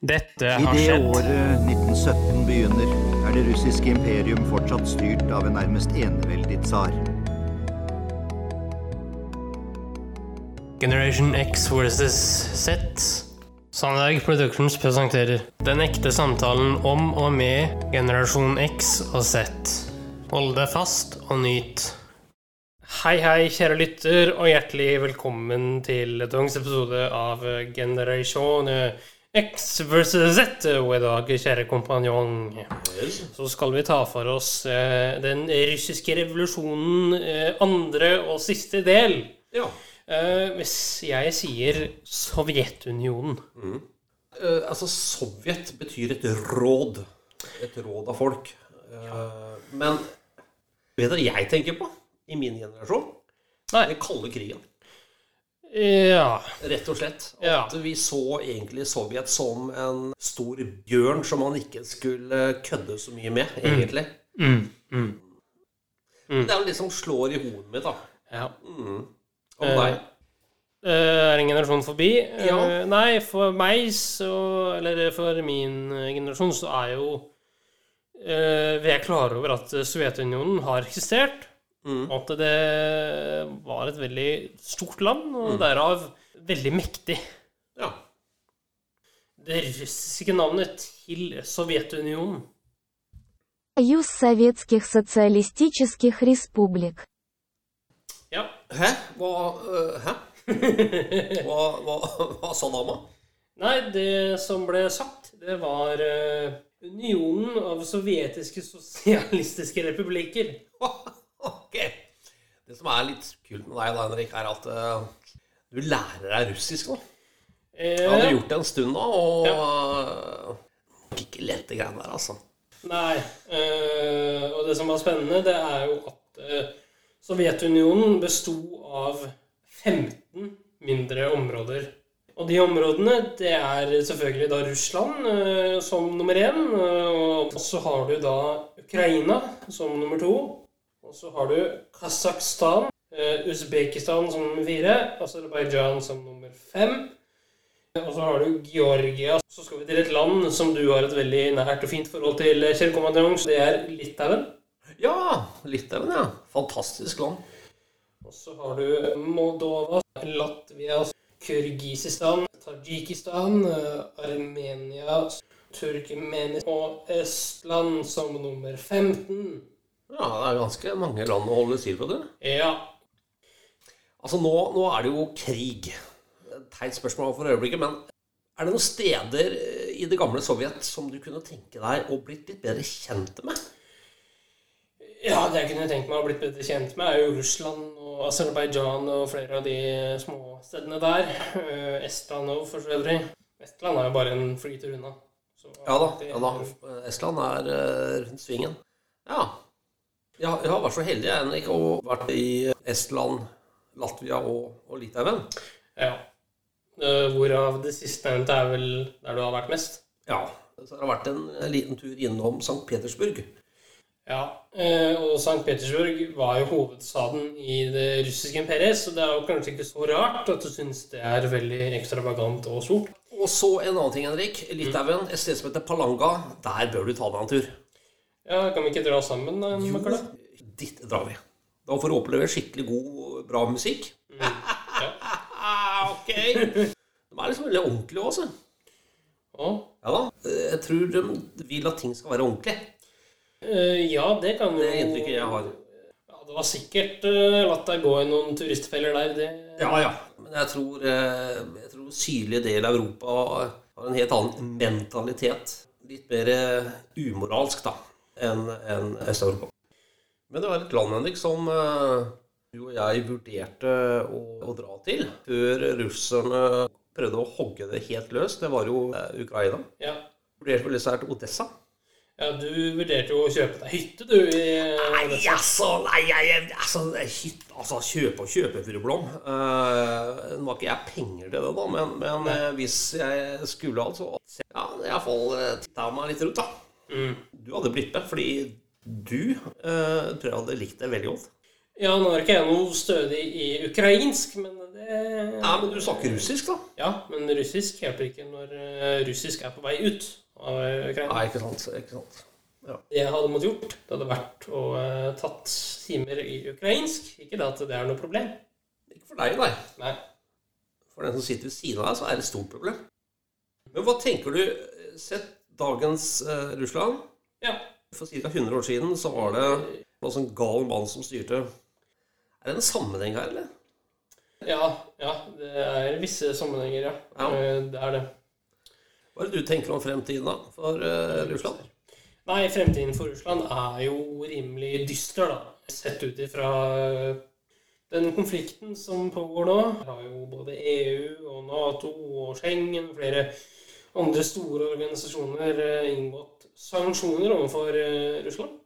Dette har skjedd. I det skjedd. året 1917 begynner, er det russiske imperium fortsatt styrt av en nærmest eneveldig tsar. Generation X versus Z. Sandberg Productions presenterer Den ekte samtalen om og med generasjon X og Z. Hold deg fast og nyt. Hei, hei, kjære lytter, og hjertelig velkommen til dagens episode av Generasjon X versus Z. Og i dag, kjære kompanjong, så skal vi ta for oss eh, den russiske revolusjonen, eh, andre og siste del. Ja. Eh, hvis jeg sier Sovjetunionen Eh, altså, Sovjet betyr et råd. Et råd av folk. Eh, men vet dere jeg tenker på i min generasjon? Nei. Den kalde krigen. Ja. Rett og slett. Ja. At vi så egentlig Sovjet som en stor bjørn som man ikke skulle kødde så mye med, egentlig. Mm, mm, Det er jo det som slår i hodet mitt, da. ja. Om Eh, deg. Uh, er en generasjon forbi? Ja. Uh, nei, for meg så Eller for min eh, generasjon så er jo uh, Vi er klare over at Sovjetunionen har eksistert. Mm. Og at det var et veldig stort land, og derav veldig mektig. Ja. Det russiske navnet til Sovjetunionen Союз Советских Социалистических Республик. Ja. Hæ? Hva eh, Hæ? Hva, hva, hva sa dama? Nei, det som ble sagt, det var eh, Unionen av sovjetiske sosialistiske republikker. Det som er litt kult med deg, da, Henrik, er at uh, du lærer deg russisk nå. Eh, Jeg hadde gjort det en stund da, og uh, Ikke lette greiene der, altså. Nei. Uh, og det som var spennende, det er jo at uh, Sovjetunionen besto av 15 mindre områder. Og de områdene, det er selvfølgelig da Russland eh, som nummer én. eh, og så har du da Ukraina som nummer to. Og så har du Kasakhstan, eh, Usbekistan som nummer fire, Aserbajdsjan som nummer fem. Og så har du Georgia. Så skal vi til et land som du har et veldig nært og fint forhold til, Kjell Kommandant. Det er Litauen. Ja, Litauen, ja. Fantastisk land. Og så har du Moldova, Latvia, Kyrgyzstan, Tadsjikistan, eh, Armenia, Turkmenistan og Estland som nummer 15. Ja, det er ganske mange land å holde styr på, du. Ja. Altså, nå, nå er det jo krig. Teit spørsmål for øyeblikket, men er det noen steder eh, i det gamle Sovjet som du kunne tenke deg å blitt litt bedre kjent med? ja, det jeg kunne tenkt meg å blitt bedre kjent med, er jo Russland og Aserbajdsjan og flere av de små stedene der. Eh, Estland òg, for så øvrig. Estland er jo bare en flytur unna. Så Ja da. ja da. Estland er eh, rundt svingen. Jeg, har- jeg har vært så heldig jeg, Henrik, og vært i Estland, Latvia og, og Litauen. Ja. Eh, Hvorav det sistnevnte er vel der du har vært mest? Ja. Så har det vært en liten tur innom St. Petersburg. Ja. eh, Og St. Petersburg var jo hovedstaden i det russiske imperiet, så det er jo kanskje ikke så rart at du syns det er veldig ekstravagant og stort. Og så en annen ting, Henrik. Litauen, et sted som heter Palanga. Der bør du ta deg en tur. Ja, Kan vi ikke dra sammen, da, Jo, Dit drar vi. Da får du oppleve skikkelig god, bra musikk. Ja. ok. De er liksom veldig ordentlige også. Å? Ja da. Jeg tror de vil at ting skal være ordentlig. Uh, ja, det kan jo Det er inntrykket jeg har. Ja, det var sikkert uh, latt deg gå i noen turistfeller der. Det... Ja, ja. Men jeg tror, uh, jeg tror sydlige del av Europa har en helt annen mentalitet. Litt mer umoralsk, da, enn en Øst-Europa. Men det var et land, Henrik, som eh, du og jeg vurderte å, å dra til før russerne prøvde å hogge det helt løs. Det var jo eh, Ukraina. Ja. Vurderte vel dessverre til Odessa. ja, du vurderte jo å kjøpe deg hytte, du. I, Nei, altså, nei, jeg, altså, hytte, altså kjøpe og kjøpe, fru Blom. Eh, nå har ikke jeg penger til det, da, men, men eh, hvis jeg skulle, altså Ja, iallfall uh, titta meg litt rundt, da. Mm. Du hadde blitt med, fordi du uh, tror jeg hadde likt det veldig godt. Ja, nå er ikke jeg noe stødig i ukrainsk, men det Ja, men du snakker russisk, da? Ja, men russisk hjelper ikke når eh, russisk er på vei ut av Ukraina. Nei, ikke sant. Ikke sant. Det jeg hadde måttet gjort, det hadde vært å uh, tatt timer i ukrainsk. Ikke det at det er noe problem. Ikke for deg, nei. Nei. For den som sitter ved siden av deg, så er det et stort problem. Men hva tenker du Sett dagens uh, Russland. Ja. For ca. 100 år siden så var det noen sånn gal mann som styrte. Er det en sammenheng her, eller? Ja, ja, det er visse sammenhenger, ja. Ja. Eh, Det er det. Hva er det du tenker om fremtiden da, for uh, Russland? Nei, fremtiden for Russland er jo rimelig dyster, da. Sett ut ifra den konflikten som pågår nå. Har jo både EU og Nato og Schengen og flere andre store organisasjoner eh, inngått sanksjoner overfor eh, Russland.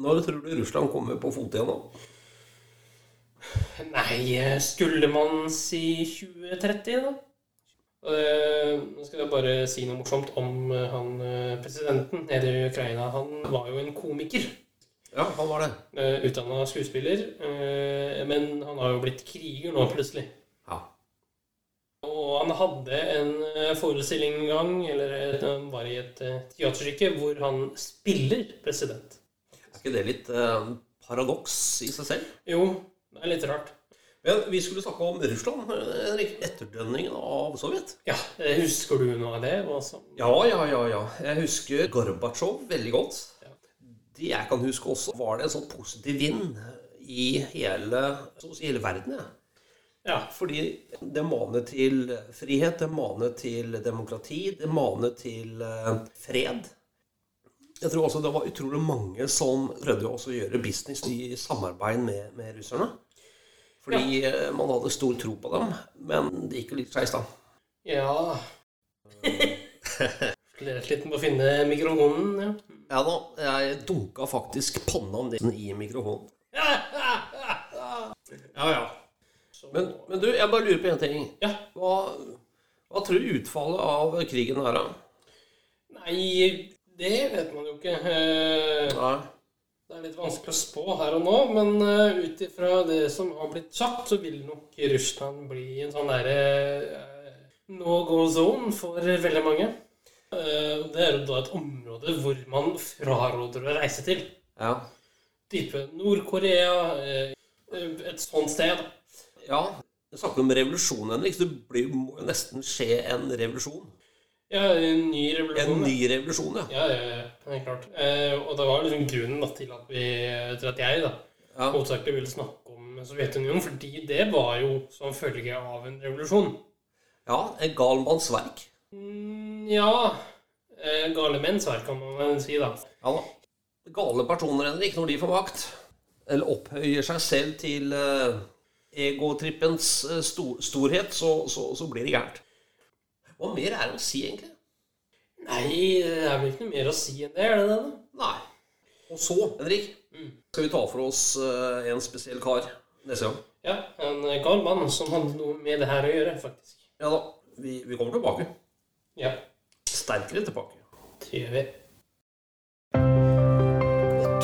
Når tror du Russland kommer på fot igjen, da? Nei, eh, skulle man si 2030, da? Eh, Nå skal jeg bare si noe morsomt om han presidenten nede i Ukraina. Han var jo en komiker. Ja, han var det. Utdanna skuespiller. men han har jo blitt kriger nå, plutselig. Og han hadde en eh, forestilling en gang, eller han var i et eh, teaterstykke, hvor han spiller president. Er ikke det litt eh, paradoks i seg selv? Jo, det er litt rart. Men vi skulle snakke om Russland. eh. Etterdønningen av Sovjet. Ja, eh, Husker du noe av det? også? Ja, ja, ja. ja. Jeg husker Gorbatsjov veldig godt. Ja. Det jeg kan huske også, var det en sånn positiv vind i hele, si hele verden. Ja. Ja. Fordi det maner til frihet, det maner til demokrati, det maner til eh, fred. Jeg tror også det var utrolig mange som prøvde også å gjøre business i samarbeid med, med russerne. Fordi ja. man hadde stor tro på dem, men det gikk jo litt skeis, da. Ja Slet litt med å finne mikrofonen, ja. Ja da, jeg dunka faktisk panna ned i mikrofonen. Ja, ja. Men, men du, jeg bare lurer på én ting. Ja. Hva, hva tror du utfallet av krigen er, da? Nei, det vet man jo ikke. Eh, Nei. Det er litt vanskelig å spå her og nå, men uh, ut ifra det som har blitt sagt, så vil nok Russland bli en sånn derre uh, no go zone for veldig mange. Eh, det er jo da et område hvor man fraråder å reise til. Ja. Type Nord-Korea, eh, et sånt sted. Ja. Du snakker om revolusjon, Henrik. Så det blir, må jo nesten skje en revolusjon. Ja, en ny revolusjon. En ny revolusjon, ja. Ja, ja, ja, helt klart. Eh, og det var liksom grunnen da, til at, vi, til at jeg da, Ja, hovedsakelig ville snakke om Sovjetunionen, fordi det var jo som følge av en revolusjon. ja en gal manns verk. Mm, ja eh, Gale menns verk, kan man vel si, da. Ja da. Gale personer, Henrik, når de får makt, eller opphøyer seg selv til eh, egotrippens eh, stor, storhet, så, så, så blir det gærent. Hva mer er det å si, egentlig? Nei, det er vel ikke noe mer å si enn det, er det det? da? Nei. Og så, Henrik, Mm. skal vi ta for oss eh, en spesiell kar neste gang. Ja, en eh, gal mann som hadde noe med det her å gjøre, faktisk. Ja da. Vi, vi kommer tilbake. Ja, Sterkere tilbake. det gjør vi.